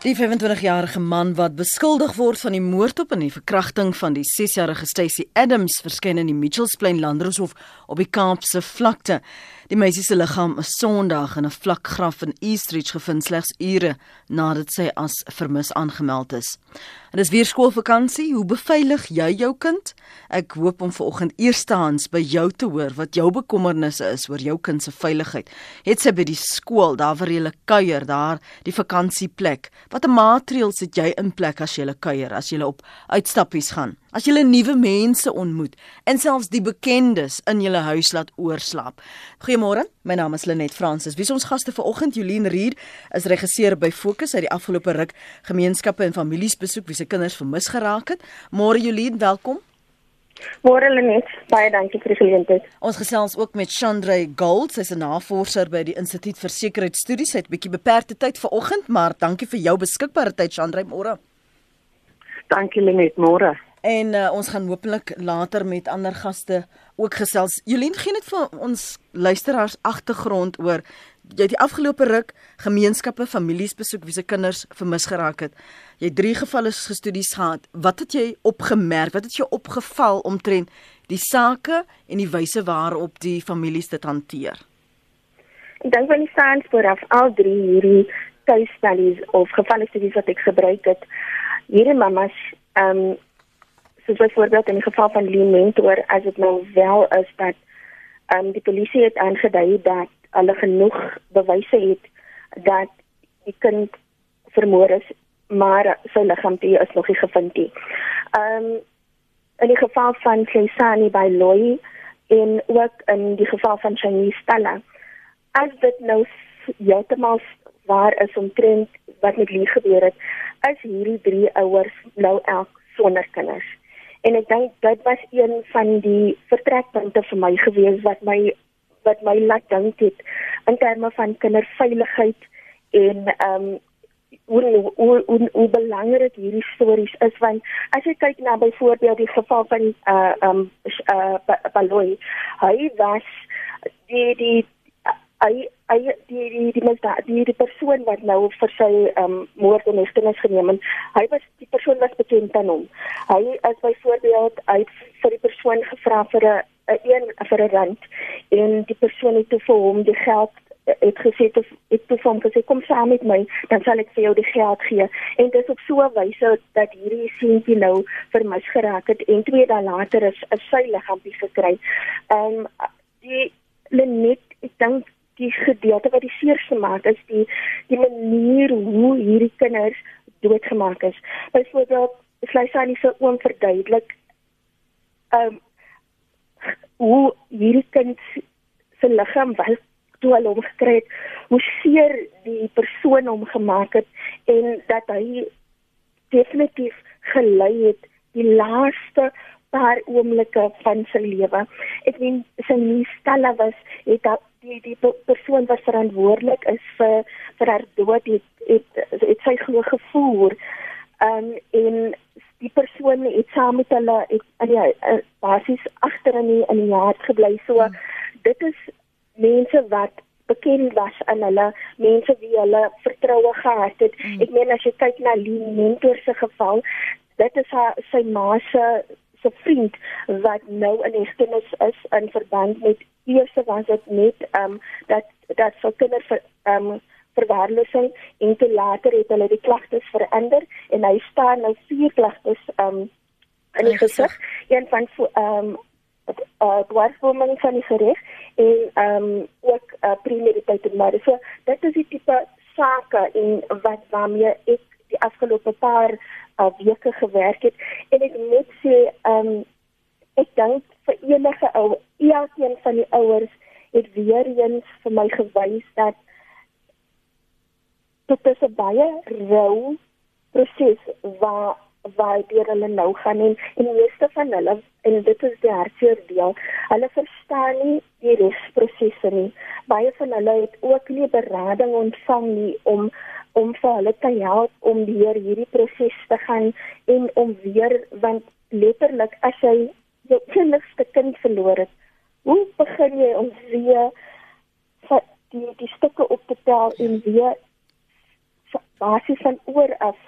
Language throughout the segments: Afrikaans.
Die 25-jarige man wat beskuldig word van die moord op en die verkrachting van die 6-jarige Stacey Adams verskyn in die Mitchells Plain Landroshof op die Kaapse vlakte. Die meisie se liggaam is Sondag in 'n vlak graf in Eastridge gevind slegs ure nadat sy as vermis aangemeld is. Dit is weer skoolvakansie. Hoe beveilig jy jou kind? Ek hoop om vanoggend eerstehands by jou te hoor wat jou bekommernisse is oor jou kind se veiligheid. Het sy by die skool, daar waar jy kuier, daar die vakansieplek? Watter maatreëls het jy in plek as jy kuier, as jy op uitstappies gaan? As jy nuwe mense ontmoet en selfs die bekendes in jou huis laat oorslaap. Goeiemôre, my naam is Lenet Fransis. Wie is ons gaste vanoggend? Jolien Rier is regisseur by Fokus uit die afgelope ruk gemeenskappe en families besoek wie se kinders vermis geraak het. Môre Jolien, welkom. Môre Lenet, baie dankie vir die geleentheid. Ons gesels ook met Chandray Gold, sy's 'n navorser by die Instituut vir Sekuriteitsstudies. Sy het 'n bietjie beperkte tyd vanoggend, maar dankie vir jou beskikbare tyd Chandray. Môre. Dankie Lenet, môre. En uh, ons gaan hopelik later met ander gaste ook gesels. Jolien gee net vir ons luisteraars agtergrond oor jy het die afgelope ruk gemeenskappe, families besoek wie se kinders vermis geraak het. Jy het drie gevalle gestudies gehad. Wat het jy opgemerk? Wat het jou opgeval omtrent die sake en die wyse waarop die families dit hanteer? Ek dink van die saans vooraf al drie hierdie case studies of gevalle studies wat ek gebruik het. Hierdie mamas ehm um, soos byvoorbeeld in die geval van Lee Mentor as dit nou wel is dat ehm um, die polisie het aangedui dat hulle genoeg bewyse het dat die kind vermoor is maar sy liggaam is nog nie gevind nie. Ehm um, in die geval van Kleisani by Loy en ook in die geval van Chinese Stella as dit nou heeltemal waar is omtrent wat met Lee gebeur het is hierdie drie ouers nou elk sonder kinders en ek dink dit was een van die vertrekpunte vir my gewees wat my wat my laat dink het in terme van kinderveiligheid en ehm um, hoe hoe hoe, hoe belangrik hierdie stories is. Want as jy kyk na byvoorbeeld die geval van uh um uh Baloy hy was die die hy hy die die die mens daar die die persoon wat nou vir sy ehm um, moord en hegtenis geneem het hy was die persoon wat bekend aan hom hy is byvoorbeeld uit vir die persoon gevra vir 'n een vir 'n rand en die persoon het toe vir hom die geld eh, het gesê het ek toe van gesê kom saam met my dan sal ek vir jou die geld gee en dit is op so 'n wyse dat hierdie seentjie nou vermis geraak het en twee dae later is 'n sy liggaampie gekry. Ehm um, die Lenet ek dink die gedeelte wat die seerste maak is die die manier hoe hierdie kinders doodgemaak is. Byvoorbeeld, Slysa se oom verduidelik ehm um, hoe hierdie kind se liggaam wel toe al omgekry het, hoe seer die persoon hom gemaak het en dat hy definitief gelei het die laaste paar oomblikke van sy lewe. Ek meen sy nie stelle was het dat die die persoon wat verantwoordelik is vir vir haar dood het het, het, sy glo gevoel. Ehm um, en die persoon het saam met hulle het in die uh, basies agter in die in die hart gebly. So hmm. dit is mense wat bekend was aan hulle, mense wie hulle vertroue gehad het. Hmm. Ek meen as jy kyk na Lee Mentor se geval, dit is haar sy ma se se vriend wat nou in hegtenis is in verband met eers was dit net ehm um, dat dat vir kinders vir ehm um, verwaarlosing en te later het hulle die klagtes verander en hy staan nou vier klagtes ehm um, in die gesig een van ehm um, uh dwarsvorming van die gereg en ehm um, ook uh, premeditated murder. So dit is die tipe sake en wat waarmee ek die afgelope paar uh, weke gewerk het. En ek moet sê um, ek dink vir enige ou elkeen van die ouers het weer eens vir my gewys dat dit is 'n baie rou proses waar waar deur hulle nou gaan en die meeste van hulle en dit is die hartseer deel hulle verstaan nie die regsprosesse nie. Baie van hulle het ook nie berading ontvang nie om om vir hulle te help om deur hierdie proses te gaan en om weer want letterlik as jy jou enigste kind verloor het hoe begin jy om weer die die stukke op te tel en weer basies van oor af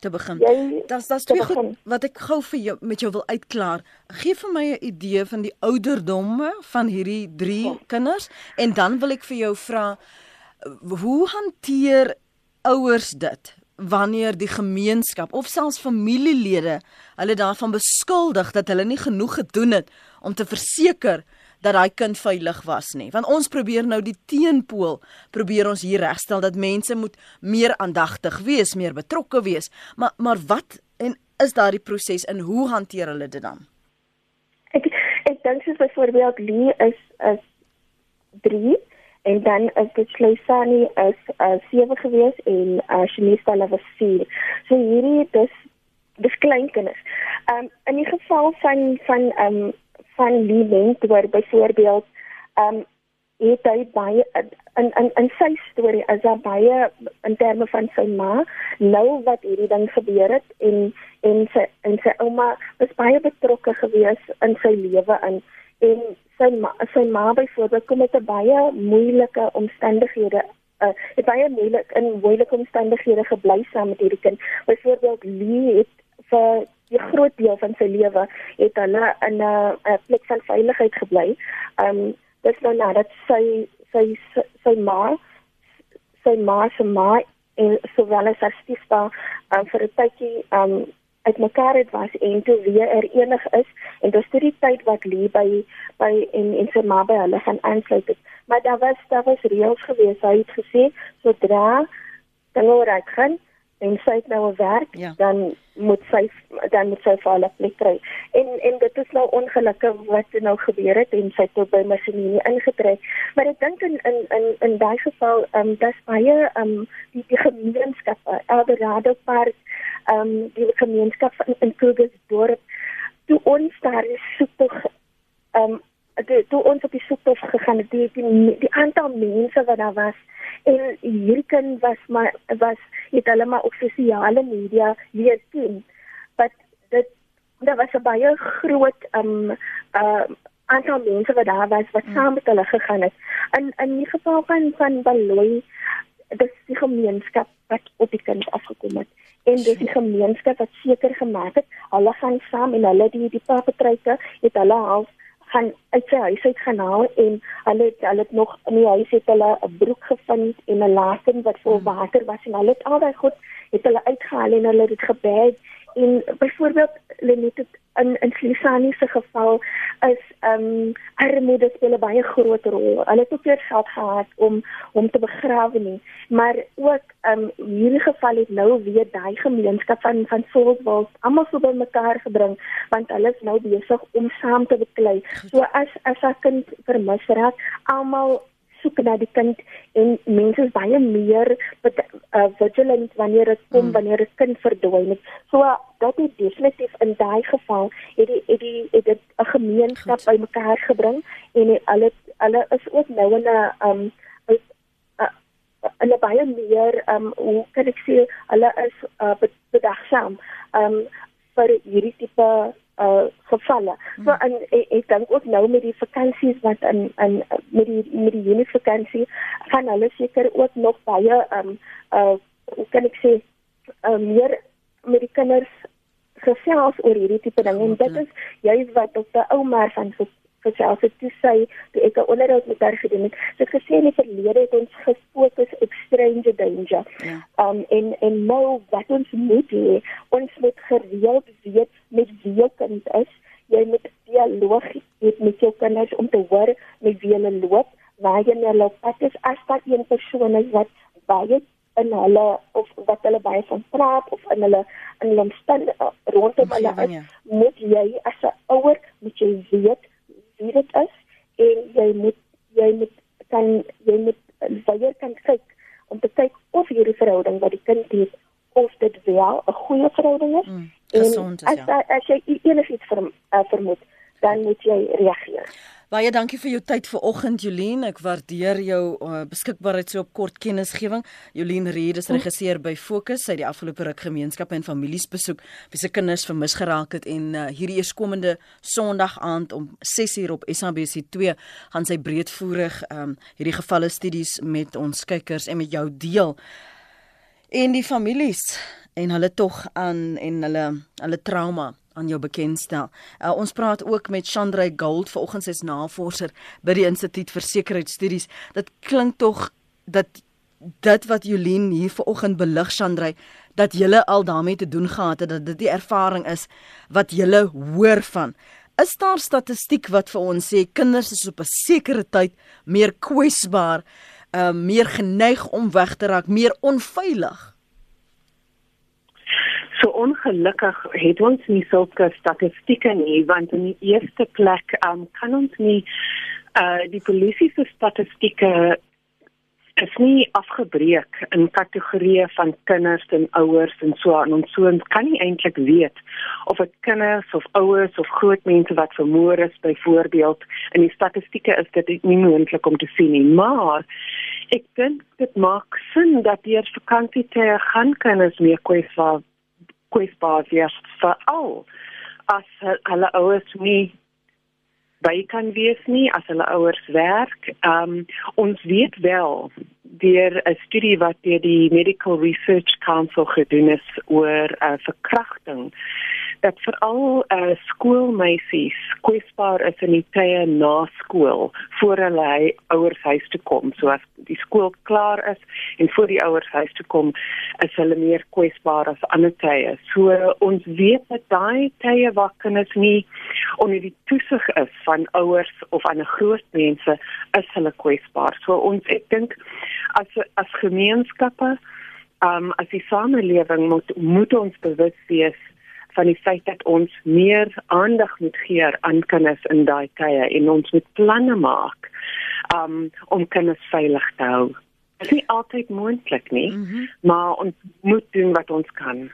te begin. Daar's daar's twee goed wat ek gou vir jou met jou wil uitklaar. Gee vir my 'n idee van die ouderdomme van hierdie 3 oh. kinders en dan wil ek vir jou vra hoe hanteer ouers dit? wanneer die gemeenskap of selfs familielede hulle daarvan beskuldig dat hulle nie genoeg gedoen het om te verseker dat daai kind veilig was nie. Want ons probeer nou die teenpool probeer ons hier regstel dat mense moet meer aandagtig wees, meer betrokke wees. Maar maar wat en is daardie proses en hoe hanteer hulle dit dan? Ek ek dink soos byvoorbeeld Lee is is 3 en dan is dit Sleisani is uh, 7 gewees en uh, Shanista was 4. So hierdie dis dis klein kinders. Ehm um, in die geval van van ehm um, van die mens waar byvoorbeeld ehm um, het hy baie in in in sy storie is daar baie in terme van sy ma nou wat hierdie ding gebeur het en en sy en sy ouma was baie betrokke gewees in sy lewe in en sy ma sy ma byvoorbeeld kom met baie moeilike omstandighede uh, het baie moeilik in moeilike omstandighede gebly saam met hierdie kind byvoorbeeld Lee het vir die groot deel van sy lewe het hulle in 'n plek van veiligheid gebly. Um dis nou nadat sy sy sy ma sy ma se ma en sowel as haar stiefpa um, vir 'n tydjie um uit mekaar het was en toe weer er enig is en dis toe die tyd wat lê by by en en sy ma by hulle gaan aansluit het. Maar daar was daar was reëls gewees. Hy het gesê sodra dan oor ek gaan en sy het nou 'n werk, ja. dan moet sy dan moet sy vir hulle plek kry. En en dit is nou ongelukkig wat nou gebeur het en sy het by masjinie ingetrek. Maar ek dink in in in in daai geval, ehm um, dis baie ehm um, die, die gemeenskap, Eldorado Park, ehm um, die gemeenskap in, in Krugersdorp, toe ons daar is soek ehm um, toe, toe ons op die soektocht gegaan het, die, die die aantal mense wat daar was en hierdie kind was maar was het hulle maar op sosiale media leer ken. Wat dit daar was 'n baie groot um uh aantal mense wat daar was wat mm. saam met hulle gegaan het. In in die geval van van Baloy dis die gemeenskap wat op die kind afgekom het en dis die gemeenskap wat seker gemaak het hulle gaan saam en hulle die die papetryke het hulle half gaan uit sy huis uit gaan haal en hulle het hulle het nog in die huis het hulle 'n broek gevind en 'n laken wat vol hmm. water was en hulle het al daai goed het hulle uitgehaal en hulle het dit gebed en byvoorbeeld Lenet het in in Slisani se geval is ehm um, armoede speel 'n baie groot rol. Hulle het ook weer geld gehad om om te begrawe nie, maar ook ehm um, hierdie geval het nou weer daai gemeenskap van van Soulswald almal so bymekaar gebring want hulle is nou besig om saam te beklei. So as as 'n kind vermis raak, almal soek na die kind en mense is baie meer uh, vigilant wanneer dit kom mm. wanneer 'n kind verdwyn het. So uh, dat is definitief in daai geval het die het die het dit 'n gemeenskap bymekaar gebring en hulle hulle is ook nou in 'n um uh, in 'n baie meer um hoe kan ek sê hulle is uh, bedagsaam um vir hierdie tipe uh gevalle. So hmm. en ek, ek dink ook nou met die vakansies wat in in met die met die Junie vakansie gaan hulle seker ook nog baie um uh hoe kan ek sê uh, meer met die kinders gesels oor hierdie tipe ding en dit is juist wat op die ou maar van gesels het toe sy toe ek 'n onderhoud met haar gedoen het. Sy het gesê in die verlede het ons gefokus op stranger danger. Ja. Um en en nou wat ons moet hê, ons moet gereeld weet met wie jou kind is. Jy moet dialoog hê met jou kinders om te hoor met wie hulle loop, waar jy nou loop. Dit is as daar een persoon is wat baie in hulle of wat hulle baie van praat of in hulle in hulle stand rondom hulle is, ja. moet jy as 'n ouer moet jy weet wie dit is en jy moet jy moet kan jy moet baie kan kyk om te kyk of hierdie verhouding wat die kind het of dit wel 'n goeie verhouding is mm, en as, ja. as jy enigiets ver, uh, vermoed dan moet jy reageer. Baie dankie vir jou tyd vanoggend Jolien. Ek waardeer jou uh, beskikbaarheid so op kort kennisgewing. Jolien Reed is regisseur by Fokus. Sy het die afgelope ruk gemeenskappe en families besoek wie se kinders vermis geraak het en uh, hierdie eerskomende Sondag aand om 6uur op SABC2 gaan sy breedvoerig um, hierdie gevalle studies met ons kykers en met jou deel. En die families en hulle tog aan en hulle hulle trauma aan jou bekendstel. Uh, ons praat ook met Chandray Gold, vanoggend sy's navorser by die Instituut vir Sekuriteitsstudies. Dit klink tog dat dit wat Jolien hier vanoggend belig Chandray dat julle al daarmee te doen gehad het dat dit die ervaring is wat julle hoor van. Is daar statistiek wat vir ons sê kinders is op 'n sekere tyd meer kwesbaar, uh meer geneig om weg te raak, meer onveilig? So ongelukkig het ons nie sulke statistieke nie want in die eerste plek um, kan ons nie uh die polisie se statistieke is nie afgebreek in kategorieë van kinders en ouers en so aan. Ons so ons kan nie eintlik weet of dit kinders of ouers of groot mense wat vermoor is byvoorbeeld in die statistieke is dit nie moontlik om te sien nie. Maar ek dink dit maak sin dat deur vakansie te gaan kinders meer kwesbaar kwesbaar wees veral as hulle ouers nie by kan wees nie as hulle ouers werk. Um ons weet wel deur 'n studie wat deur die Medical Research Council gedoen is oor uh, verkrachting dat veral uh, skoolmeisies kwesbaar is in die tye na skool voor hulle ouers huis toe kom. So as die skool klaar is en voor die ouers huis toe kom, is hulle meer kwesbaar as ander tye. So ons weet dat daai tye waar kinders nie onder die toesig is van ouers of ander groot mense, is hulle kwesbaar. So ons ek dink as as gemeenskappe Um, as die samelewing moet moet ons bewus wees van die feit dat ons meer aandag moet gee aan kinders in daai tye en ons moet planne maak um, om kinders veilig te hou. Dit is nie altyd moontlik nie, mm -hmm. maar ons moet doen wat ons kan.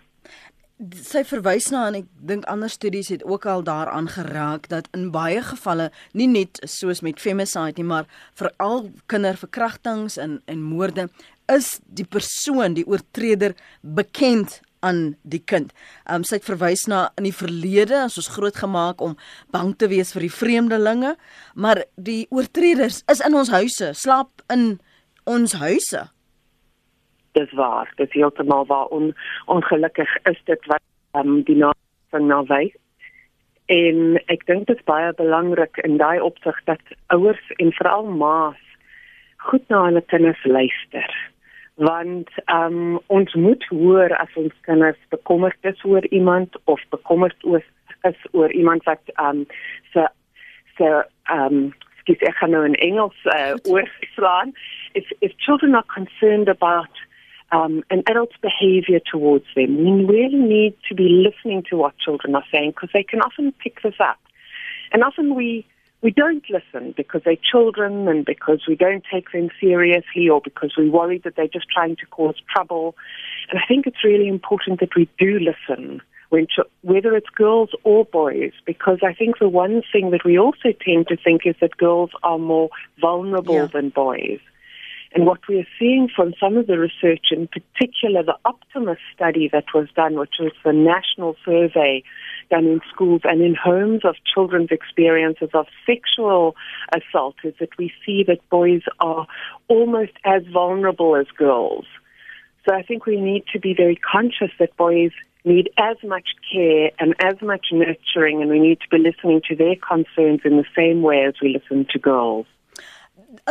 Sy verwys na en ek dink ander studies het ook al daaraan geraak dat in baie gevalle nie net soos met femicide nie, maar veral kinderverkrachtings en en moorde is die persoon, die oortreder bekend aan die kind. Um sy het verwys na in die verlede as ons groot gemaak om bang te wees vir die vreemdelinge, maar die oortreders is in ons huise, slaap in ons huise. Dis waar, dis heeltemal waar on, ongelukkig is dit wat um die navorsing nou wys. En ek dink dit is baie belangrik in daai opsig dat ouers en veral ma's goed na hulle kinders luister want um, ons moet hoor as ons kinders bekommerd is oor iemand of bekommerd oor is oor iemand wat um se se um skiet ek gaan nou in Engels uh, oorslaan. If if children are concerned about um an adult's behavior towards them we really need to be listening to what children are saying because they can often pick this up. And often we we don't listen because they're children and because we don't take them seriously or because we're worried that they're just trying to cause trouble. And I think it's really important that we do listen, when whether it's girls or boys, because I think the one thing that we also tend to think is that girls are more vulnerable yeah. than boys. And what we are seeing from some of the research, in particular the Optimus study that was done, which was the national survey done in schools and in homes of children's experiences of sexual assault, is that we see that boys are almost as vulnerable as girls. So I think we need to be very conscious that boys need as much care and as much nurturing, and we need to be listening to their concerns in the same way as we listen to girls.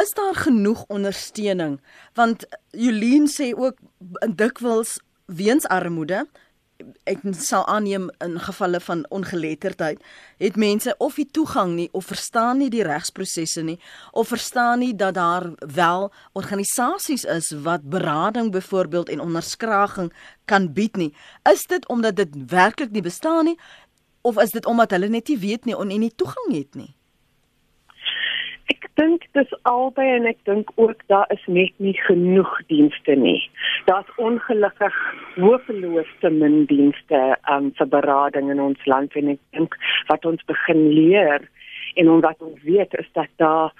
Is daar genoeg ondersteuning? Want Jolien sê ook dikwels weens armoede ek sal aanneem in gevalle van ongeletterdheid het mense of nie toegang nie of verstaan nie die regsprosesse nie of verstaan nie dat daar wel organisasies is wat berading byvoorbeeld en onderskraging kan bied nie. Is dit omdat dit werklik nie bestaan nie of is dit omdat hulle net nie weet nie en nie toegang het nie dink dis albei en ek dink ook daar is net nie genoeg dienste nie. Daar's ongelukkig hopeloos te min dienste um, vir berading in ons land en ek dink wat ons begin leer en wat ons weet is dat daar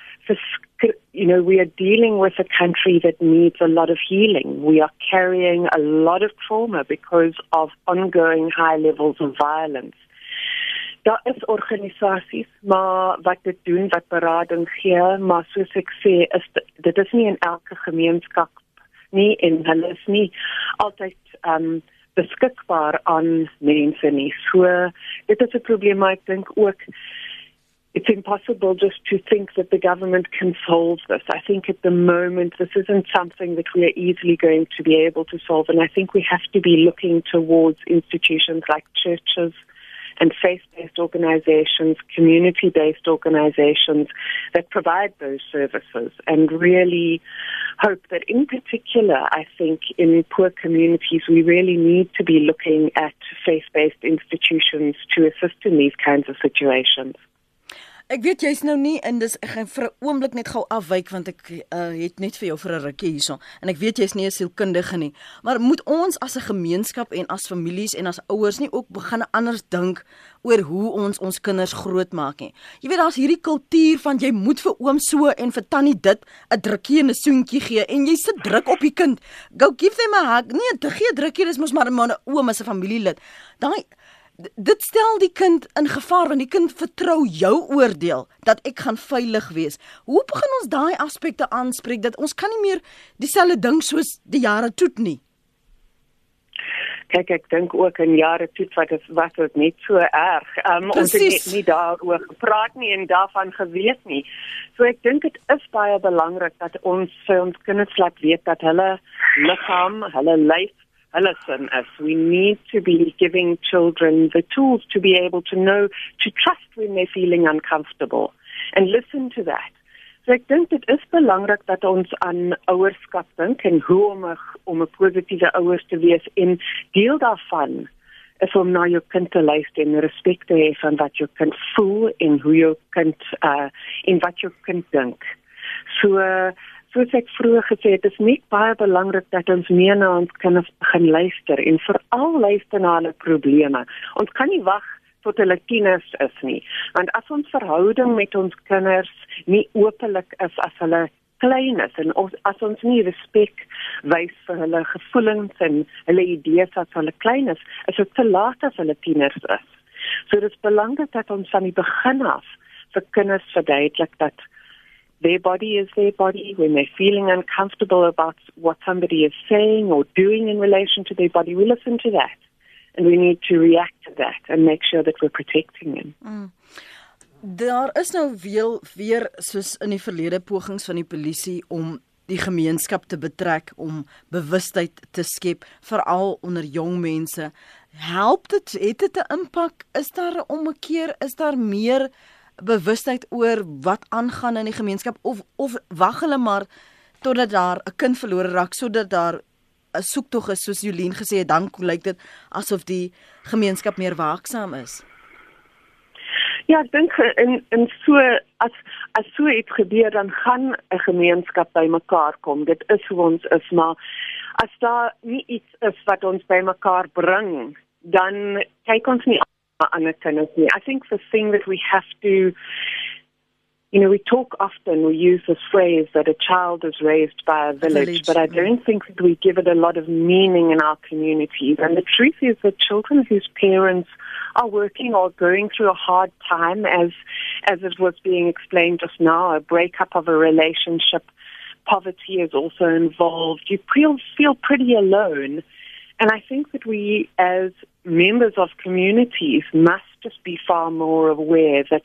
you know we are dealing with a country that needs a lot of healing. We are carrying a lot of trauma because of ongoing high levels of violence daar is organisasies maar wat dit doen wat berading gee maar soos ek sê is dit is nie in elke gemeenskap nie en hulle is nie altyd um beskikbaar aan mense nie. So dit is 'n probleem ek dink ook it's impossible just to think that the government can solve this. I think at the moment this isn't something that we are easily going to be able to solve and I think we have to be looking towards institutions like churches and faith-based organizations, community-based organizations that provide those services and really hope that in particular, I think in poor communities, we really need to be looking at faith-based institutions to assist in these kinds of situations. Ek weet jy's nou nie in dis ek gaan vir 'n oomblik net gou afwyk want ek uh, het net vir jou vir 'n rukkie hierso en ek weet jy's nie 'n sielkundige nie maar moet ons as 'n gemeenskap en as families en as ouers nie ook begin anders dink oor hoe ons ons kinders grootmaak nie. Jy weet daar's hierdie kultuur van jy moet vir oom so en vir tannie dit 'n drukkie en 'n soentjie gee en jy sit druk op die kind. Go give them a hug. Nee, te gee drukkie dis mos maar 'n oom as 'n familielid. Daai dit stel die kind in gevaar want die kind vertrou jou oordeel dat ek gaan veilig wees. Hoe begin ons daai aspekte aanspreek dat ons kan nie meer dieselfde ding soos die jare toe nie? Kyk ek dink ook in jare toe wat dit was dit net so erg. Um, ons het nie, nie daaroor gepraat nie en daarvan geweet nie. So ek dink dit is baie belangrik dat ons vir ons kinders laat weet dat hulle liggaam, hulle lyf listen us. We need to be giving children the tools to be able to know, to trust when they're feeling uncomfortable and listen to that. So ek dink dit is belangrik dat ons aan ouerskap dink en hoe om 'n om 'n positiewe ouers te wees en deel daarvan is om na jou kind te luister en respek te hê van wat jou kind voel en hoe jou kind uh en wat jou kind dink. So uh, soos ek vroeër gesê het, is net baie belangrik dat ons meer na ons kinders begin luister en veral luister na hulle probleme. Ons kan nie wag tot hulle tieners is nie. Want as ons verhouding met ons kinders nie openlik is as hulle klein is en ons, as ons nie respek wys vir hulle gevoelens en hulle idees as hulle klein is, is dit te laat as hulle tieners is. So dit is belangrik dat ons van die begin af vir kinders verduidelik dat their body is their body. When they're feeling uncomfortable about what somebody is saying or doing in relation to their body, we listen to that. And we need to react to that and make sure that we're protecting them. Mm. Daar is nou weer weer soos in die verlede pogings van die polisie om die gemeenskap te betrek om bewustheid te skep veral onder jong mense. Help dit het dit 'n impak? Is daar 'n omkeer? Is daar meer bewustheid oor wat aangaan in die gemeenskap of of wag hulle maar totdat daar 'n kind verlore raak sodat daar 'n soektog is soos Jolien gesê het dan lyk dit asof die gemeenskap meer waaksaam is. Ja, ek dink in in so as as so iets gebeur dan gaan 'n gemeenskap bymekaar kom. Dit is hoe ons is, maar as daar nie iets is wat ons bymekaar bring, dan kyk ons nie I think the thing that we have to, you know, we talk often, we use this phrase that a child is raised by a village, village. but I don't think that we give it a lot of meaning in our communities. And the truth is that children whose parents are working or going through a hard time, as as it was being explained just now, a breakup of a relationship, poverty is also involved. You feel feel pretty alone. And I think that we, as members of communities, must just be far more aware that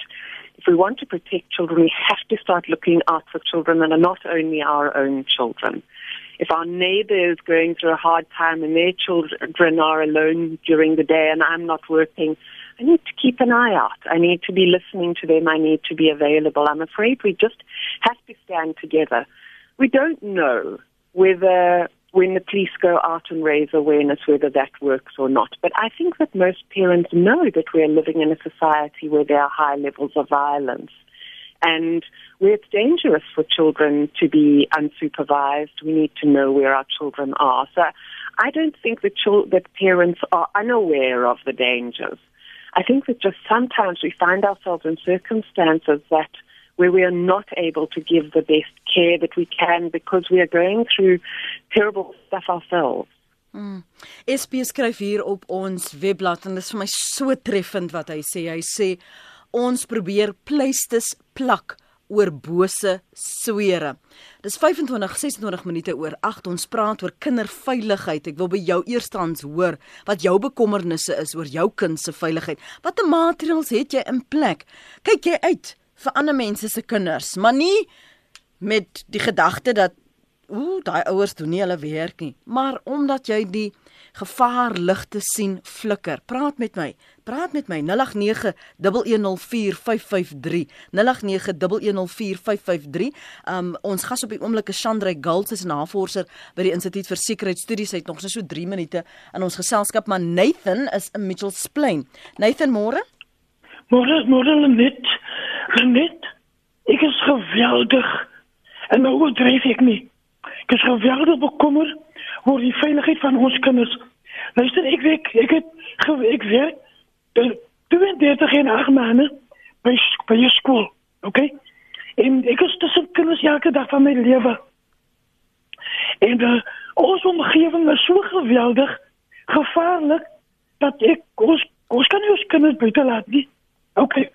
if we want to protect children, we have to start looking out for children that are not only our own children. If our neighbor is going through a hard time and their children are alone during the day and I'm not working, I need to keep an eye out. I need to be listening to them. I need to be available. I'm afraid we just have to stand together. We don't know whether when the police go out and raise awareness whether that works or not. But I think that most parents know that we are living in a society where there are high levels of violence and where it's dangerous for children to be unsupervised. We need to know where our children are. So I don't think that, children, that parents are unaware of the dangers. I think that just sometimes we find ourselves in circumstances that where we are not able to give the best care that we can because we are going through terrible stuff ourselves. Mm. SP skryf hier op ons webblad en dit is vir my so treffend wat hy sê. Hy sê ons probeer pleisters plak oor bose swere. Dis 25 26 minute oor 8 ons praat oor kinderveiligheid. Ek wil by jou eerstens hoor wat jou bekommernisse is oor jou kind se veiligheid. Watter maatreëls het jy in plek? Kyk jy uit vir ander mense se kinders, maar nie met die gedagte dat ooh, daai ouers doen nie hulle werk nie, maar omdat jy die gevaarligte sien flikker. Praat met my. Praat met my 0891104553. 0891104553. Um ons gas op die oomblik is Chandra Gulds, is 'n navorser by die Instituut vir Sekuriteitsstudies. Hy het nog so 3 minute in ons geselskap, maar Nathan is in Mitchells Plain. Nathan, môre? Môre, môre net. Net. Ek is geweldig. En nou oordryf ek nie. Ek is geweldig bekommerd oor die veiligheid van ons kinders. Luister, ek weet ek het ek werk 32 en 8 maande by by skool, okay? En ek is tussen kinders elke dag van my lewe. En uh, ons omgewing is so geweldig gevaarlik dat ek ons ons kan nie ons kinders buite laat nie. Okay.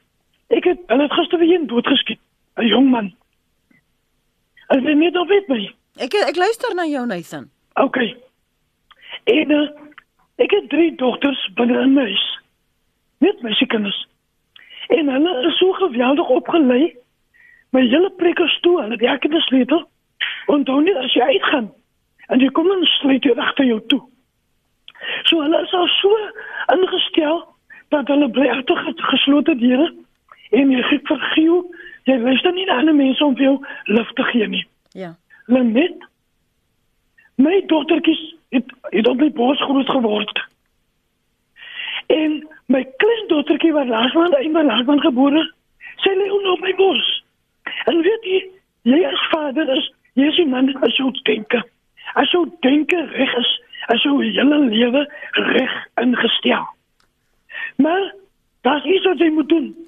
Ek het hulle het gister weer doodgeskiet, 'n jong man. Hulle weet nie of dit my. Ek ek luister na jou Nathan. Okay. En uh, ek het drie dogters binne in my huis. Net my kinders. En hulle is so geweldig opgelei. My hele plek is toe, hulle het elke dag sleutel. En dan net as jy uitgaan en jy kom in sluit jy agter jou toe. So hulle is al so ingestel dat hulle bly agter geslote deure en jy gee vergiel. Jy luister nie na ander mense om jou lief te gee nie. Ja. Lenet My dogtertjies het het op my bos groot geword. En my kleindogtertjie wat laas maand in my laasmaand gebore, sy lê onder my bos. En weet jy, jy as vader is, jy is 'n man as jy dink. As jy dink reg is, as jy hele lewe reg ingestel. Maar das is wat jy moet doen.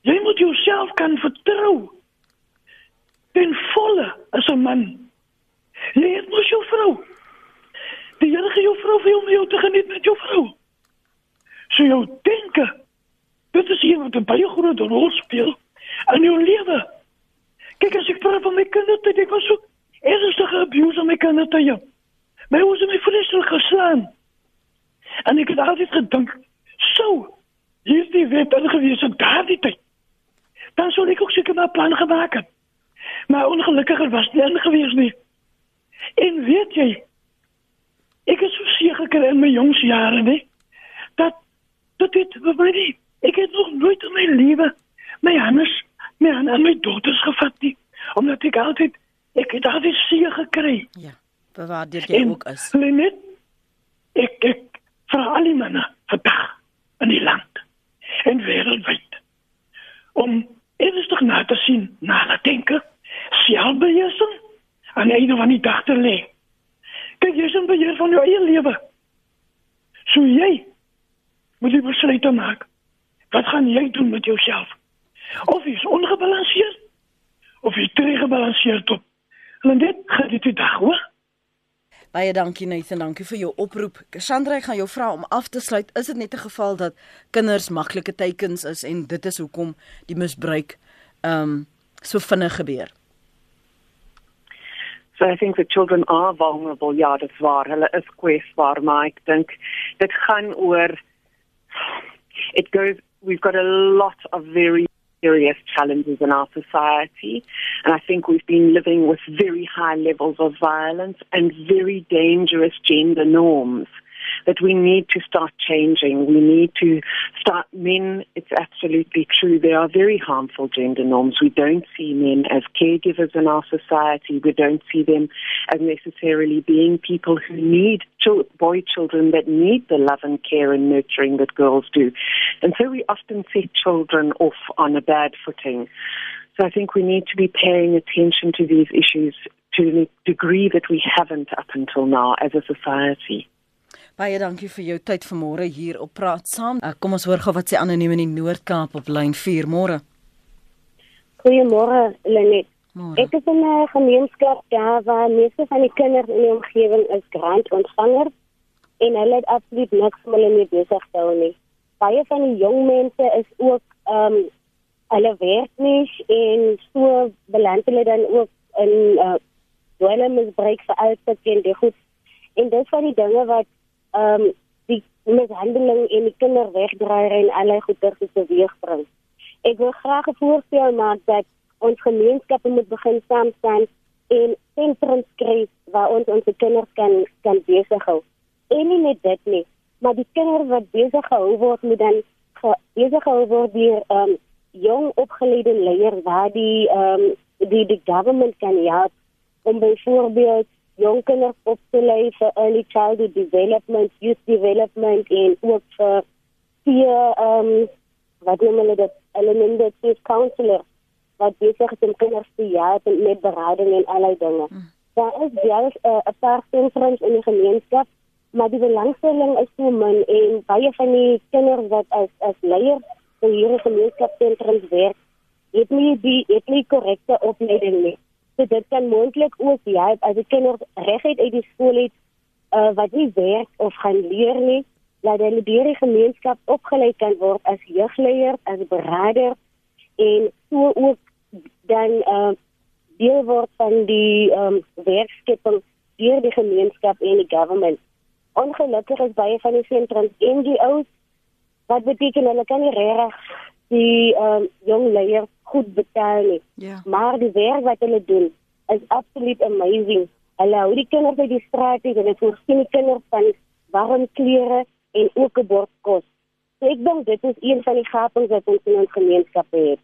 Jy moet jouself kan vertrou. Ten volle as 'n man Jy het mos jou vrou. Die Here gee jou vrou vir om jou te geniet met jou vrou. So jou denke. Dit is iemand wat 'n baie groot rol speel in jou lewe. Kyk as ek praat van my kinders, dit was so ernstige abuse aan my kinders te jou. My ouers het my vreeslik geslaan. En ek het altyd gedink, so, hier is die wet ingewees op daardie tyd. Dan sou ek ook seker 'n plan gemaak het. Maar ongelukkiger was dit nie gewees nie. En weet jy, ek is so seker in my jongs jare, nee, dat dat dit vir my nie, ek het nog nooit in my lewe my hannes, my hannes, my dogters gevat nie, omdat ek altyd ek het altyd seë gekry. Ja. Bewaar dit jy en, ook is. Net ek ek vir al die manne vandag in die land en wêreldwyd om ernstig na te sien, na te dink, selfbeheersing aan die einde van die dag te lê. Kyk, jy is in beheer van jou eie lewe. So jy moet jy besluit maak. Wat gaan jy doen met jouself? Of jy is ongebalanseerd of jy te gebalanseerd op. En dit gaan dit die dag, hoor. Baie dankie Nathan, dankie vir jou oproep. Cassandra, ek gaan jou vra om af te sluit. Is dit net 'n geval dat kinders maklike teikens is en dit is hoekom die misbruik ehm um, so vinnig gebeur? So I think the children are vulnerable, ja, dit waar. Hulle is kwesbaar, maar ek dink dit gaan oor it goes we've got a lot of very serious challenges in our society. And I think we've been living with very high levels of violence and very dangerous gender norms that we need to start changing. We need to start men, it's absolutely true. There are very harmful gender norms. We don't see men as caregivers in our society. We don't see them as necessarily being people who need boy children that need the love and care and nurturing that girls do. And so we often set children off on a bad footing. So I think we need to be paying attention to these issues to the degree that we haven't up until now as a society. Baie dankie vir jou tyd vanmôre hier op Praat Saam. Uh, kom ons hoor gou wat sê anoniem in die Noord-Kaap op lyn 4 môre. Goeiemôre Lenet. Ek is in 'n gemeenskap daar waar meeste van die kinders in die omgewing is grantontvangers en hulle het absoluut niks met hulle mee besig gehou nie. Baie van die jong mense is ook ehm um, hulle werk nie en so beland hulle dan ook in uh dwelmmisbruik vir altyd en die goed en dit van die dinge wat ehm um, die mishandeling en die kinderwegdraaier en allerlei goeie te teweegbring. Ek wil graag 'n voorstel maak dat ons gemeenskappe moet begin saam staan en sentrums skep waar ons ons kinders kan kan besig hou. En nie net dit nie, maar die kinders wat besig gehou word moet dan besig gehou word deur ehm um, jong opgeleide leiers waar die ehm um, die die government kan help om byvoorbeeld jong kinders op te lei vir early childhood development, youth development en ook vir ehm um, wat noem hulle dit elemente chief counselor wat besig is om kinders te help met berading en allerlei dinge. Hmm. Daar is juist eh, 'n uh, paar sentrums in die gemeenskap, maar die belangstelling is so min en baie van die kinders wat as as leiers vir hierdie gemeenskapsentrums werk, het nie die het nie korrekte opleiding nie. So dit kan moontlik ook help as die kinders reguit uit die skool het uh, wat nie werk of gaan leer nie, dat hulle deur die gemeenskap opgelei kan word as jeugleier, as beraader en so ook dan uh, deel word van die um, werkskepping deur die gemeenskap en die government. Ongelukkig is baie van die sentrums NGO's wat beteken hulle kan nie regtig die um, jong leiers goed betaal nie. Ja. Maar die werk wat hulle doen is absoluut amazing. Hulle hou die kinders uit die straat en hulle voorsien die kinders van warm klere en ook 'n bord kos. So ek dink dit is een van die gapings wat ons in ons gemeenskap het.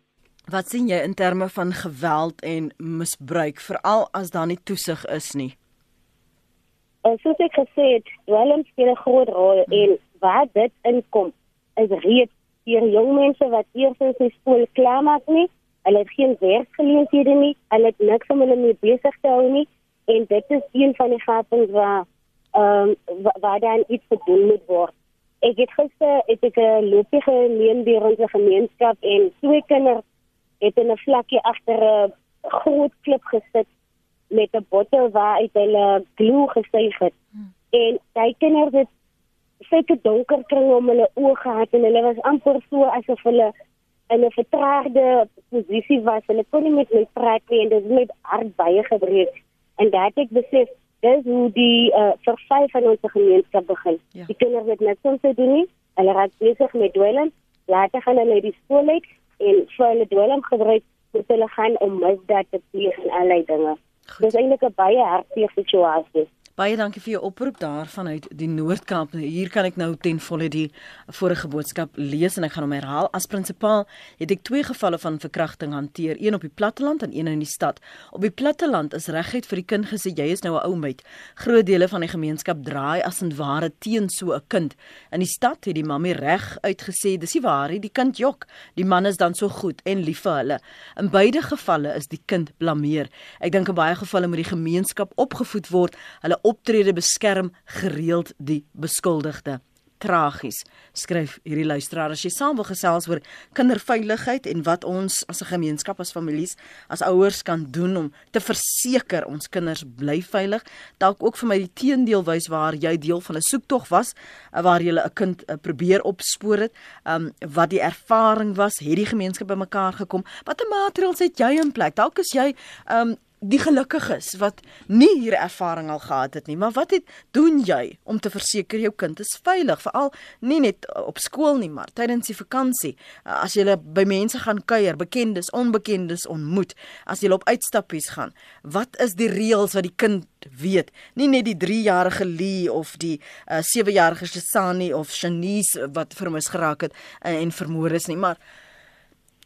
Wat sien jy in terme van geweld en misbruik veral as daar nie toesig is nie? En soos ek gesê het, dwelm speel 'n groot rol hmm. en waar dit inkom is reeds hier jong mense wat eers in die skool klaar maak nie. Hulle het geen werkgeleenthede nie. Hulle het niks om hulle mee besig te hou nie en dit is een van die gapings waar ehm um, waar dan iets gedoen moet word. Ek het gister het ek 'n loopie geneem deur ons gemeenskap en twee kinders het in 'n vlakkie agter 'n groot klip gesit met 'n bottel waar uit hulle glue gesuig het. Hmm. En daai kinders het sulke donker kringe om hulle oë gehad en hulle was amper so asof hulle in 'n vertraagde posisie was. Hulle kon nie met my praat nie en dit het met hart baie gebreek. En dat ek besef dis hoe die uh, verval van ons gemeenskap begin. Ja. Die kinders het net soms te doen nie. Hulle raak besig met dwelm. Later gaan hulle die skool uit en vir hulle dwelm gebruik moet hulle gaan om misdaad te pleeg en allerlei dinge. Dis eintlik 'n baie hartseer situasie. Baie dankie vir jou oproep daar vanuit die Noord-Kaap. Hier kan ek nou ten volle die vorige boodskap lees en ek gaan hom herhaal. As prinsipaal het ek twee gevalle van verkrachting hanteer, een op die platteland en een in die stad. Op die platteland is regheid vir die kind gesê jy is nou 'n ou meid. Groot dele van die gemeenskap draai as en ware teen so 'n kind. In die stad het die mammie reg uitgesê dis nie waar nie, die kind jok. Die man is dan so goed en lief vir hulle. In beide gevalle is die kind blameer. Ek dink in baie gevalle moet die gemeenskap opgevoed word. Hulle optrede beskerm gereeld die beskuldigde. Tragies, skryf hierdie luisteraar as jy saam wil gesels oor kinderveiligheid en wat ons as 'n gemeenskap as families as ouers kan doen om te verseker ons kinders bly veilig. Dalk ook vir my die teendeel wys waar jy deel van 'n soektog was waar jy 'n kind uh, probeer opspoor het, um, wat die ervaring was, het die gemeenskap bymekaar gekom. Watter maatreëls het jy in plek? Dalk is jy um, die gelukkiges wat nie hier ervaring al gehad het nie, maar wat het doen jy om te verseker jou kind is veilig, veral nie net op skool nie, maar tydens die vakansie, as jy by mense gaan kuier, bekendes, onbekendes ontmoet, as jy op uitstappies gaan. Wat is die reëls wat die kind weet? Nie net die 3-jarige Lee of die 7-jarige uh, Shani of Shanice wat vermis geraak het uh, en vermoor is nie, maar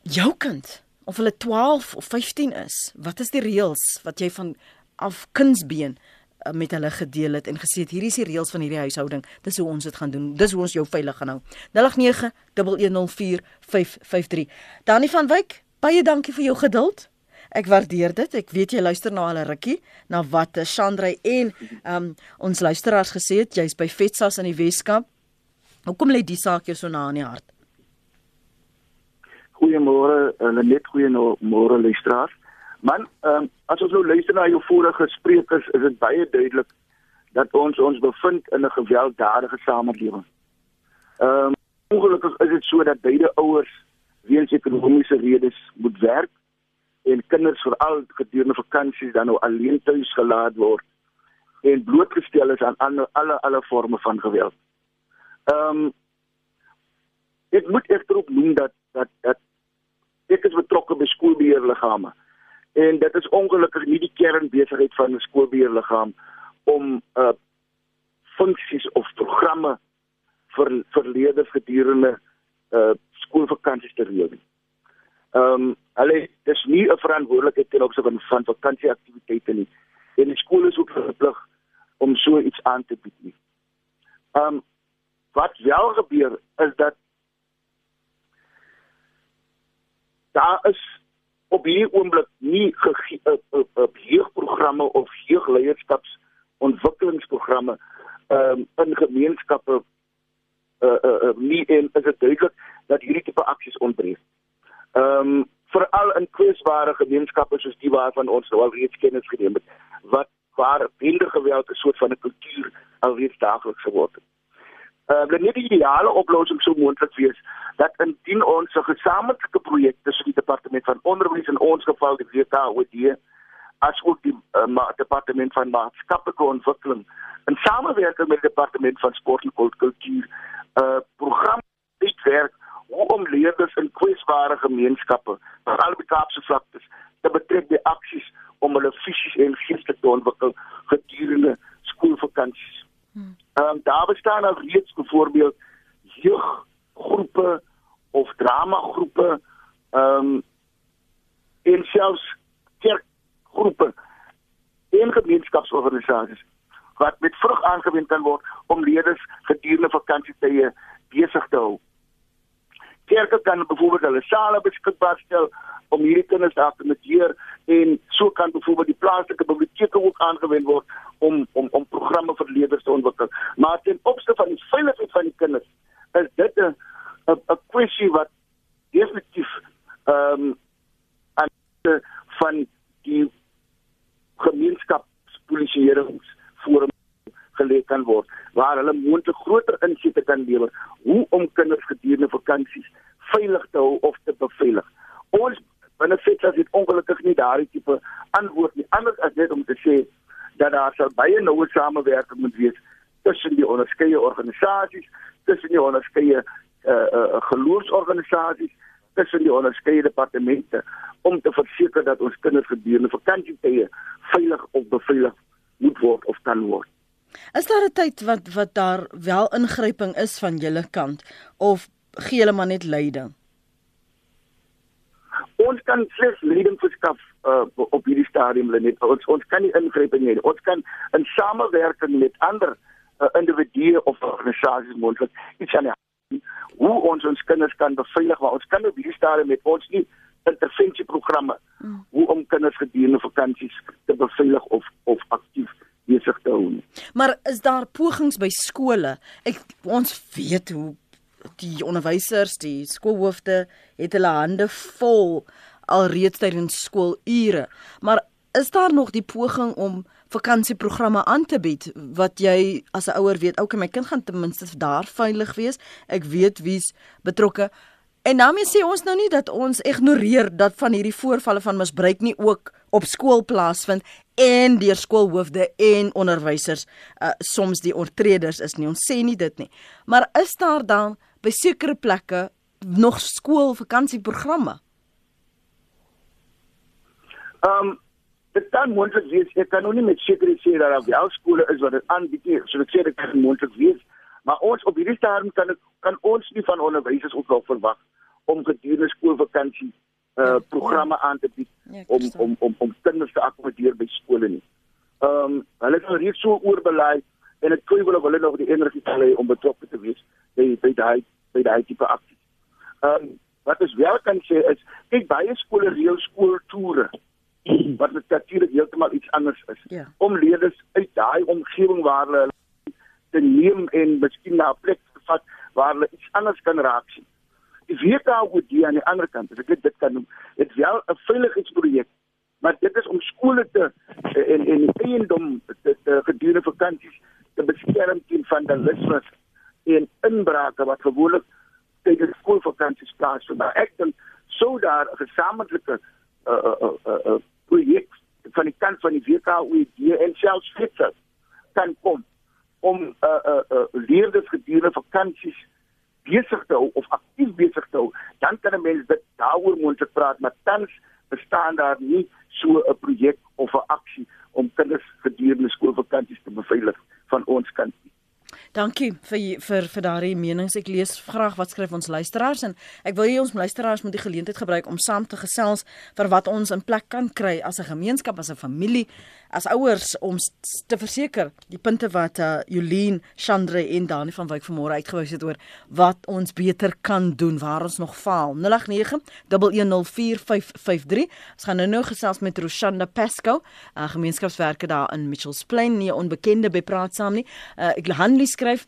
jou kind of hulle 12 of 15 is, wat is die reëls wat jy van af kunsbeen uh, met hulle gedeel het en gesê het hierdie is die reëls van hierdie huishouding. Dis hoe ons dit gaan doen. Dis hoe ons jou veilig gaan hou. 0891104553. Dani van Wyk, baie dankie vir jou geduld. Ek waardeer dit. Ek weet jy luister na 'n rukkie na wat Chandra en um, ons luisteraars gesê het. Jy's by Vetsas in die Weskaap. Hoekom lê die saak jou so na in die hart? Goeiemôre, hulle net goeiemôre luisteraars. Man, um, as ons nou luister na jou vorige sprekers, is dit baie duidelik dat ons ons bevind in 'n gewelddadige samelewing. Ehm um, ongelukkig is dit so dat beide ouers weens ekonomiese redes moet werk en kinders veral gedurende vakansies dan nou alleen tuis gelaat word en blootgestel is aan alle alle, alle forme van geweld. Ehm um, ek moet egter ook noem dat dat dat ek is betrokke by skoolbeheerliggame en dit is ongelukkig nie die kernbesigheid van 'n skoolbeheerliggaam om uh funksies of programme vir vir leerders gedurende uh skoolvakansies te reël. Ehm um, hulle dis nie 'n verantwoordelikheid ten opsigte van, van vakansieaktiwiteite nie. En die skool is ook verplig om so iets aan te bied nie. Ehm um, wat wel gebeur is dat daar is op hierdie oomblik nie 'n jeugprogramme of jeugleierskaps ontwikkelingsprogramme ehm um, in gemeenskappe uh, uh, uh, nie is dit duidelik dat hierdie tipe aksies ontbreek. Ehm um, veral in kwesbare gemeenskappe soos die waarvan ons nou al reeds kennis geneem het wat waar bende geweld 'n soort van 'n kultuur alreeds daagliks geword het. Uh, dit die ideale oplossing sou moontlik wees dat indien ons 'n gesamentlike projek tussen die departement van onderwys en ons geval die WKOD as ook die uh, departement van maatskaplike ontwikkeling in samewerking met die departement van sport en kultuur 'n uh, program uitwerk om leerders in kwesbare gemeenskappe, veral die Kaapse vlaktes, te betrek by aksies om hulle fisies en geestelik te ontwikkel gedurende skoolvakansies. Hmm. Ehm um, daar bestaan al reeds byvoorbeeld jeuggroepe of dramagroepe ehm um, en selfs kerkgroepe en gemeenskapsorganisasies wat met vrug aangewend kan word om leerders gedurende vakansietye besig te hou kerke kan byvoorbeeld hulle sale beskikbaar stel om hierdie kinders daar te meteer en so kan byvoorbeeld die plaaslike biblioteke ook aangewend word om om om programme vir leerders te ontwikkel. Maar ten opsigte van die veiligheid van die kinders is dit 'n 'n 'n kwessie wat definitief ehm um, aan van die gemeenskapspolisieeringsforum gelê kan word waar hulle moontlik groter insette kan lewer hoe om kinders gedurende vakansies veilig te hou of te beveilig. Ons binne Fetlas het ongelukkig nie daardie tipe antwoord nie. Anders as net om te sê dat daar sal baie noue samewerking moet wees tussen die onderskeie organisasies, tussen die onderskeie uh, uh, geloofsorganisasies, tussen die onderskeie departemente om te verseker dat ons kinders gedurende vakansietye veilig of beveilig moet word of kan word. Is daar 'n tyd wat wat daar wel ingryping is van julle kant of gee hulle maar net leiding? Ons kan slegs leiding verskaf uh, op hierdie stadium net. Ons ons kan nie ingryp nie. Ons kan in samewerking met ander uh, individue of organisasies moontlik iets aan die hoe ons ons kinders kan beveilig maar ons kan op hierdie stadium met ons nie intervensieprogramme hmm. hoe om kinders gedurende vakansies te beveilig of of aktief besig te hou. Maar is daar pogings by skole? Ek ons weet hoe die onderwysers, die skoolhoofde het hulle hande vol alreeds tydens skoolure. Maar is daar nog die poging om vakansieprogramme aan te bied wat jy as 'n ouer weet, okay, my kind gaan ten minste daar veilig wees. Ek weet wie's betrokke. En nou mens sê ons nou nie dat ons ignoreer dat van hierdie voorvalle van misbruik nie ook op skool plaasvind en deur skoolhoofde en onderwysers uh, soms die oortreders is nie. Ons sê nie dit nie. Maar is daar dan by sekere plekke nog skoolvakansieprogramme? Ehm um, dit kan moontlik wees. Ek kan nog nie met sekerheid sê dat daar wel skole is wat dit aanbied nie. So ek sê dit kan moontlik wees. Maar ons op hierdie stadium kan ek, kan ons nie van onderwysers ook wel verwag om gedurende skoolvakansie uh programme aan te bied ja, om om om om kinders te akkommodeer by skole nie. Ehm um, hulle is nou reeds so oorbelei en ek twyfel of hulle nog die energie sal hê om betrokke te wees by by daai by daai tipe aksie. Ehm um, wat ons wel kan sê is kyk baie skole reël skooltoere wat natuurlik heeltemal iets anders is. Ja. Om leerders uit daai omgewing waar hulle te neem en miskien na 'n plek te vat waar hulle iets anders kan raak sien. Die WKOD aan die ander kant, as ek dit kan noem, het wel 'n veiligheidsprojek, maar dit is om skole te en en eiendom te, te gedurende vakansies te beskerm teen vandalisme en inbrake wat gewoonlik tydens skoolvakansies plaasvind. Nou ek dink sou daar 'n gesamentlike uh uh uh, uh, uh projek van die kant van die WKOED en selfs Fitzer kan kom om uh, uh, uh, leerders gedurende vakansies besig te hou of aktief besig te hou, dan kan 'n mens dit daaroor moontlik praat, maar tans bestaan daar nie so 'n projek of 'n aksie om kinders gedurende skoolvakansies te beveilig van ons kant. Dankie vir vir vir daardie menings. Ek lees graag wat skryf ons luisteraars en ek wil hê ons luisteraars moet die geleentheid gebruik om saam te gesels vir wat ons in plek kan kry as 'n gemeenskap, as 'n familie, as ouers om te verseker die punte wat uh, Jolien, Chandre en Dani van Wyk vanmôre uitgewys het oor wat ons beter kan doen, waar ons nog faal. 0891104553. Ons gaan nou nou gesels met Roshanda Pesco, 'n uh, gemeenskapswerker daar in Mitchells Plain, nie onbekende by praat saam nie. Uh, ek Hanlie skryf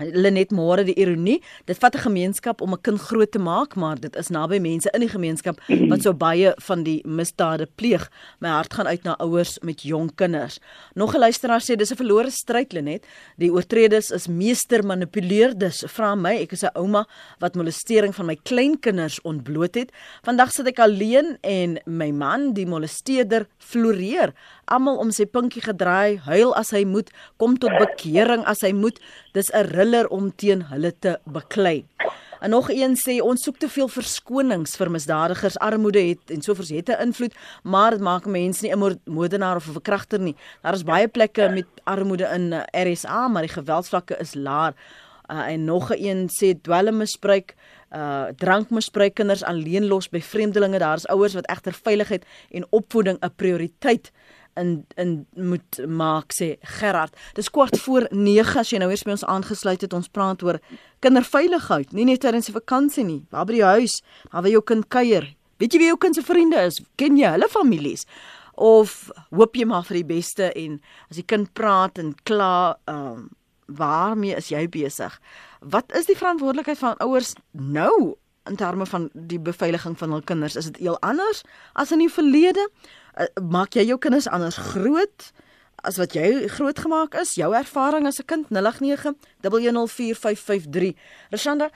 Lenet Moore die ironie, dit vat 'n gemeenskap om 'n kind groot te maak, maar dit is naby mense in die gemeenskap wat so baie van die misdade pleeg. My hart gaan uit na ouers met jong kinders. Nog 'n luisteraar sê dis 'n verlore stryd Lenet. Die oortreders is meester manipuleerders. Vra my, ek is 'n ouma wat molestering van my kleinkinders ontbloot het. Vandag sit ek alleen en my man, die molesteerder, floreer almal om sy pinkie gedraai, huil as hy moet, kom tot bekering as hy moet. Dis 'n riller om teen hulle te beklei. En nog een sê ons soek te veel verskonings vir misdadigers. Armoede het en sovoorts het 'n invloed, maar dit maak mense nie 'n moordenaar of 'n verkragter nie. Daar is baie plekke met armoede in eh, RSA, maar die geweldsvlakke is laag. Uh, en nog een sê dwelmmisbruik uh drankmisbruik kinders alleen los by vreemdelinge daar is ouers wat egter veiligheid en opvoeding 'n prioriteit in in moet maak sê Gerard. Dis kwart voor 9 as jy nou eers by ons aangesluit het. Ons praat oor kinderveiligheid, nie net tydens die vakansie nie, maar by die huis, waar jy jou kind kuier. Weet jy wie jou kind se vriende is? Ken jy hulle families? Of hoop jy maar vir die beste en as die kind praat en kla, ehm um, waarmee is jy besig? Wat is die verantwoordelikheid van ouers nou in terme van die beveiliging van hul kinders? Is dit heel anders as in die verlede? Uh, maak jy jou kinders anders groot as wat jy groot gemaak is? Jou ervaring as 'n kind 0891104553. Rashanda,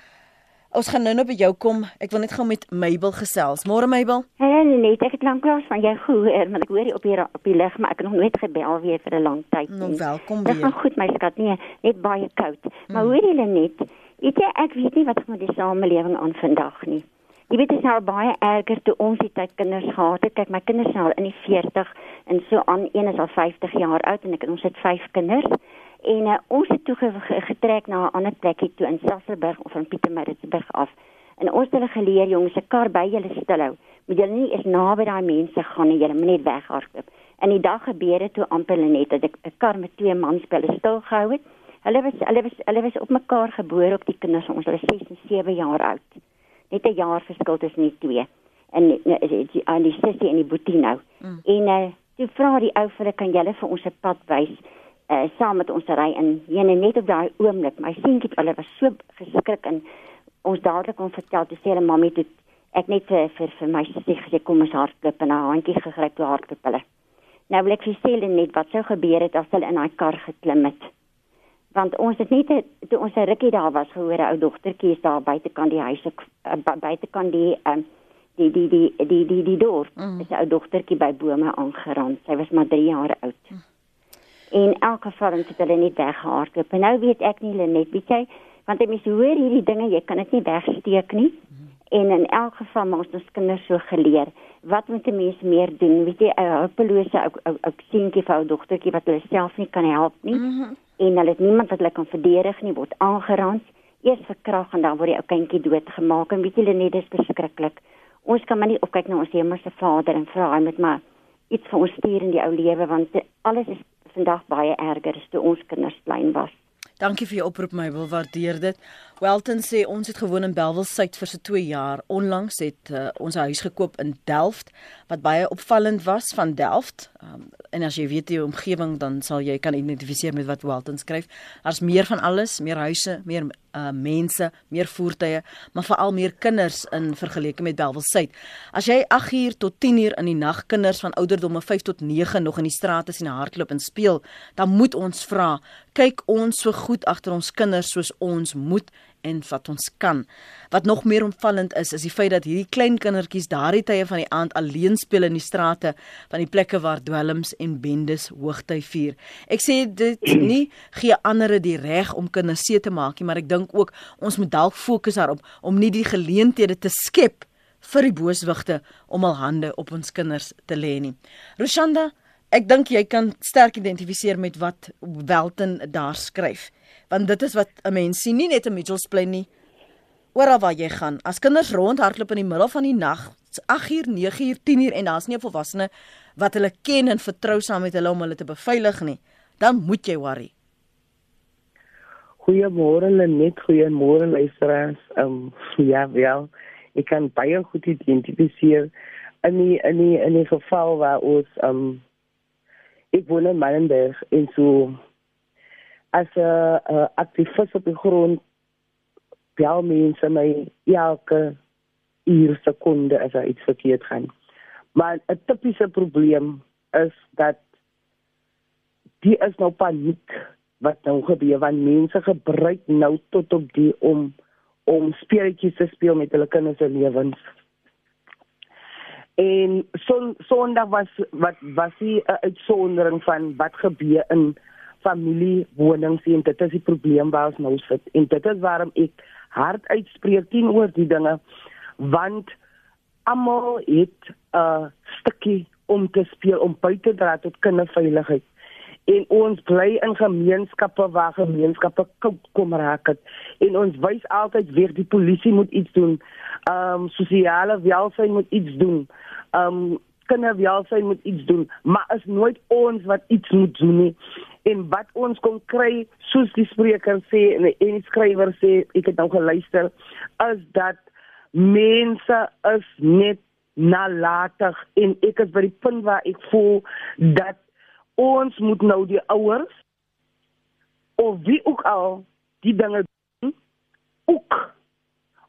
ons gaan nou net by jou kom. Ek wil net gou met Mabel gesels. Môre Mabel. Hallo net, ek het lanklaas van jou gehoor, maar ek hoor jy op hier op die lig, maar ek het nog nooit gebel weer vir 'n lang tyd nie. Nou welkom weer. Dit gaan goed my skat, nee, net baie koud. Maar mm. hoor jy net, weet jy ek weet nie wat met die samelewing aan vandag nie. Jy weet dit is nou baie erger toe ons die tyd kinders gehad het. Kyk, my kinders is nou in die 40 en so aan een is al 50 jaar oud en ek en ons het 5 kinders. En uh, ons het toe getrek na 'n ander plekkie toe in Sasselburg of in Pietermaritzburg af. En ons het hulle geleer jongens, 'n kar by julle stilhou. Moet julle nie eens naby daai mense gaan nie, julle moet net weghardloop. En die dag gebeur dit toe amper net dat ek 'n kar met twee mans by hulle stil gehou het. Hulle was hulle was hulle was op mekaar gebore op die kinders, ons hulle 6 en 7 jaar oud net 'n jaar verskil tussen die twee. En die aan die sussie en die boetie nou. Mm. En uh toe vra die ou vir kan julle vir ons 'n pad wys uh saam met ons ry in jene net op daai oomblik. My seentjie hulle was so geskrik en ons dadelik kon vertel te sê hulle mammie toe ek net vir vir, vir my sussie gesê kom ons hardloop en haar handjie gegryp toe hardloop hulle. Nou wil ek vir sê net wat sou gebeur het as hulle in daai kar geklim het want ons het net toe ons 'n rukkie daar was gehoor 'n ou dogtertjie is daar buite kan die huis ek uh, buite kan die um, die die die die die die dorp mm. is 'n ou dogtertjie by bome aangeraan sy was maar 3 jaar oud mm. en elke geval het hulle net weggehardloop en nou weet ek nie hulle net weet jy want jy mis hoor hierdie dinge jy kan dit nie wegsteek nie mm. En in elk geval maar ons kinders so geleer. Wat moet 'n mens meer doen? Weet jy 'n hulpelose ou ou seentjie vir ou dogtertjie wat hulle self nie kan help nie. Mm -hmm en hulle het niemand wat hulle kan verdedig nie word aangeraan eers verkrag en dan word die ou kindjie doodgemaak. En weet julle net dis beskruiklik ons kan maar nie opkyk na ons hemelse Vader en vra hy met maar iets vir ons stuur in die ou lewe want alles is vandag baie erger as toe ons kinders klein was Dankie vir jou oproep my wil waardeer dit. Welton sê ons het gewoon in Belwel Suid vir so 2 jaar. Onlangs het uh, ons 'n huis gekoop in Delft wat baie opvallend was van Delft. Um, en as jy weet die omgewing dan sal jy kan identifiseer met wat Welton skryf. Daar's meer van alles, meer huise, meer uh mense, meer voertuie, maar veral meer kinders in vergelyking met Belwel Suid. As jy 8 uur tot 10 uur in die nag kinders van ouderdomme 5 tot 9 nog in die strate sien hardloop en speel, dan moet ons vra, kyk ons so goed agter ons kinders soos ons moet en wat ons kan. Wat nog meer opvallend is, is die feit dat hierdie klein kindertjies daardie tye van die aand alleen speel in die strate van die plekke waar dwelms en bendes hoogtyd vier. Ek sê dit nie gee ander die reg om kinders se te maak nie, maar ek dink ook ons moet dalk fokus daarop om nie die geleenthede te skep vir die booswigte om al hande op ons kinders te lê nie. Roshanda, ek dink jy kan sterk identifiseer met wat Welton daar skryf want dit is wat 'n mens sien nie net in Mitchells Plain nie. Oral waar jy gaan as kinders rondhardloop in die middel van die nag 8uur 9uur 10uur en daar's nie 'n volwassene wat hulle ken en vertrou saam met hulle om hulle te beveilig nie dan moet jy worry. Goeiemôre net goeiemôre luisteraars. Um ja wel ek kan baie goed identifiseer in die in die in die geval waar ons um ek woon in Malenberg en so as 'n uh, aktivis op die grond bel mense my elke uur sekonde as iets verkeerd gaan. Maar 'n tipiese probleem is dat die is nou paniek wat nou gebeur want mense gebruik nou tot op die om om speletjies te speel met hulle kinders se lewens. En son sondag was wat was uh, uitsondering van wat gebeur in familiewonings en dit is die probleem waar ons nou sit. En dit is waarom ek hard uitspreek teenoor die dinge want almal het 'n uh, stukkie om te speel om by te dra tot kinderveiligheid. En ons bly in gemeenskappe waar gemeenskappe kom raak het. En ons wys altyd weer die polisie moet iets doen. Ehm um, sosiale welstand moet iets doen. Ehm um, kinderwelsyn moet iets doen. Maar is nooit ons wat iets moet doen nie en wat ons kon kry soos die spreker sê en die skrywer sê ek het nou geluister is dat mense is net nalatig en ek is by die punt waar ek voel dat ons moet nou die ouers of wie ook al die dinge doen ook.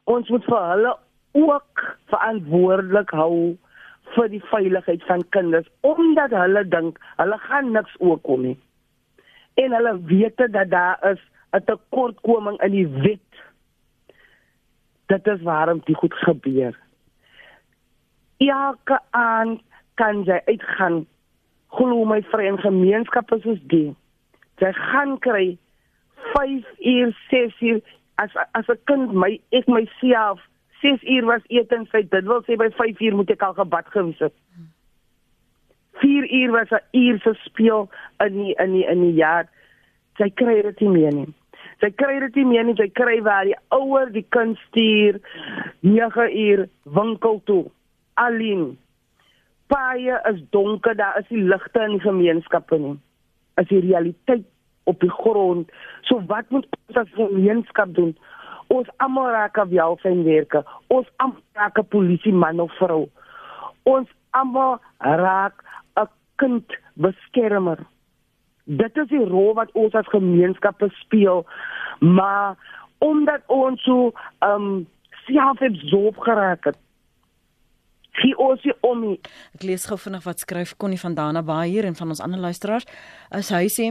Ons moet vir hulle ook verantwoordelik hou vir die veiligheid van kinders omdat hulle dink hulle gaan niks oorkom nie en hulle weet dat daar is 'n tekortkoming in die wet. Dit is waarom dit goed gebeur. Elke aan kan jy uitgaan glo my vriend gemeenskappe soos die. Jy gaan kry 5 uur, 6 uur as as 'n kind my ek myself 6 uur was etenstyd. Dit wil sê by 5 uur moet ek al gebad gewees het. 4 uur was 'n uur se speel in die, in die, in die jaar. Sy kry dit nie meer nie. Sy kry dit nie meer nie. Sy kry waar die ouer die kind stuur 9 uur winkel toe. Alleen. Paie is donker, daar is nie ligte in die gemeenskappe nie. Is die realiteit op die grond. So wat moet ons as gemeenskap doen? Ons almal raak af welsynswerke. Ons almal raak 'n polisie man of vrou. Ons almal raak 'n kind beskermer. Dit is die rol wat ons as gemeenskap speel. Maar omdat ons so ehm um, self het. Gie ons hier om. Nie. Ek lees gou vinnig wat skryf Connie van Dana Baai hier en van ons ander luisteraars. As hy sê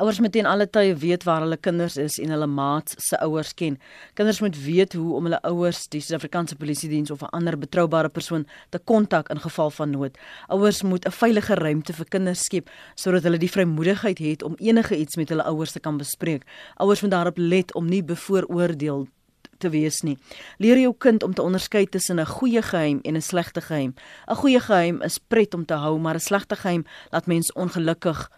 Ouers moet teen alle tye weet waar hulle kinders is en hulle maats se ouers ken. Kinders moet weet hoe om hulle ouers, die Suid-Afrikaanse Polisie Diens of 'n ander betroubare persoon te kontak in geval van nood. Ouers moet 'n veilige ruimte vir kinders skep sodat hulle die vrymoedigheid het om enige iets met hulle ouers te kan bespreek. Ouers moet daarop let om nie bevooroordeel te wees nie. Leer jou kind om te onderskei tussen 'n goeie geheim en 'n slegte geheim. 'n Goeie geheim is pret om te hou, maar 'n slegte geheim laat mens ongelukkig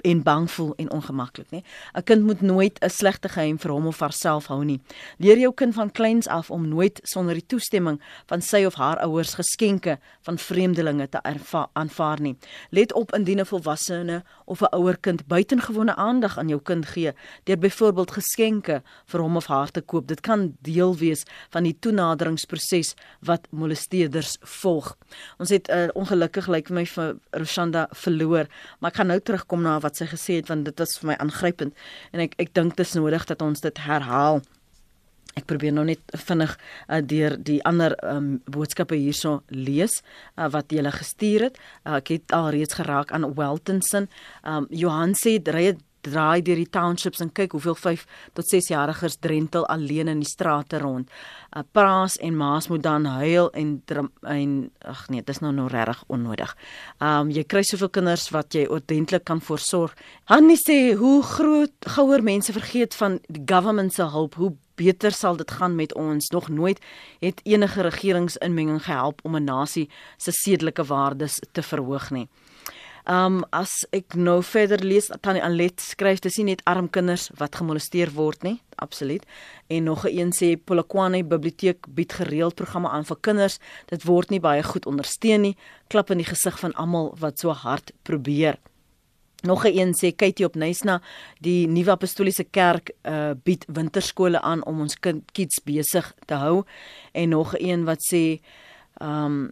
en bang voel en ongemaklik, nê? 'n Kind moet nooit 'n slegte geheim vir hom of haarself hou nie. Leer jou kind van kleins af om nooit sonder die toestemming van sy of haar ouers geskenke van vreemdelinge te aanvaar nie. Let op indien 'n volwassene of 'n ouer kind buitengewone aandag aan jou kind gee deur byvoorbeeld geskenke vir hom of haar te koop. Dit kan deel wees van die toenaderingsproses wat molesteerders volg. Ons het uh, ongelukkig lyk like my vir Roshanda verloor, maar ek gaan nou terugkom na na wat sy gesê het want dit was vir my aangrypend en ek ek dink dit is nodig dat ons dit herhaal. Ek probeer nou net vinnig uh, deur die ander um, boodskappe hierso lees uh, wat jy gele gestuur het. Uh, ek het al reeds geraak aan Weltonson. Um, Johan sê ry draai deur die townships en kyk hoeveel 5 tot 6 jariges drentel alleen in die strate rond. Uh, Praas en Maas moet dan huil en en ag nee, dit is nou nou regtig onnodig. Um jy kry soveel kinders wat jy ordentlik kan voorsorg. Hannie sê hoe groot gouer mense vergeet van die government se hulp, hoe beter sal dit gaan met ons. Nog nooit het enige regeringsinmenging gehelp om 'n nasie se sedelike waardes te verhoog nie. Um as ek nou verder lees Tannie Alet skryf dis nie net arm kinders wat gemolesteer word nie, absoluut. En nog 'n een sê Polokwane biblioteek bied gereeld programme aan vir kinders. Dit word nie baie goed ondersteun nie. Klap in die gesig van almal wat so hard probeer. Nog 'n een sê Katie op Nysna, die Nuwe Apostoliese Kerk uh bied winterskole aan om ons kind kids besig te hou. En nog 'n een wat sê um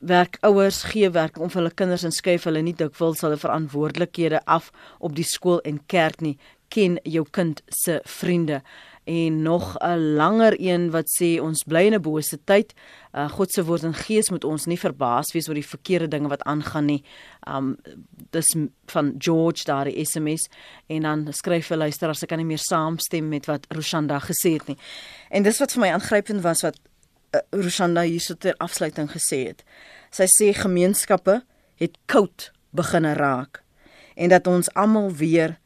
werkouers gee werk om vir hulle kinders en skuif hulle nie dikwels hulle verantwoordelikhede af op die skool en kerk nie. Ken jou kind se vriende. En nog 'n langer een wat sê ons bly in 'n bose tyd. Uh, God se woord en gees moet ons nie verbaas wees oor die verkeerde dinge wat aangaan nie. Um dis van George daar die SMS en dan skryf hy luister as ek kan nie meer saamstem met wat Roshanda gesê het nie. En dis wat vir my aangrypend was wat Roshanda hierso ter afsluiting gesê het. Sy sê gemeenskappe het koud begin raak en dat ons almal weer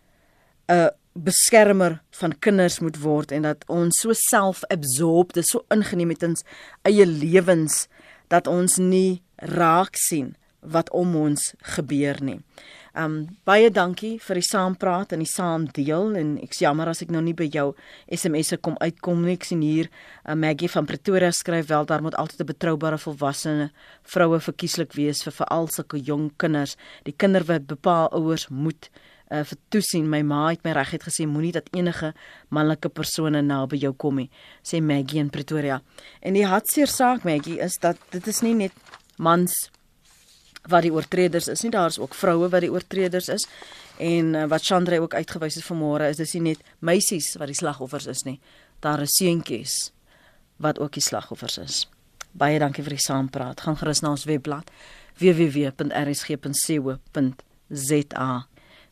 'n beskermer van kinders moet word en dat ons so self-absorbed, so ingeneem met ons eie lewens dat ons nie raak sien wat om ons gebeur nie. Um baie dankie vir die saampraat en die saamdeel en ek's jammer as ek nou nie by jou SMS'e kom uitkom nie. Ek sien hier uh, Maggie van Pretoria skryf wel daar moet altyd 'n betroubare volwassene vroue verkieslik wees vir veral sulke jong kinders. Die kinder wat bepaal ouers moet uh, vir toesien. My ma het my reguit gesê moenie dat enige manlike persone naby jou kom nie, sê Maggie in Pretoria. En die hartseer saak Maggie is dat dit is nie net mans wat die oortreders is nie. Daar's ook vroue wat die oortreders is. En uh, wat Chandra ook uitgewys het vanmôre is dis nie net meisies wat die slagoffers is nie. Daar is seuntjies wat ook die slagoffers is. Baie dankie vir die saampraat. Gaan gerus na ons webblad www.rsg.co.za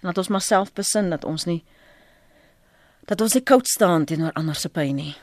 en dat ons maar self besin dat ons nie dat ons nie koud staan teenoor ander se pyn nie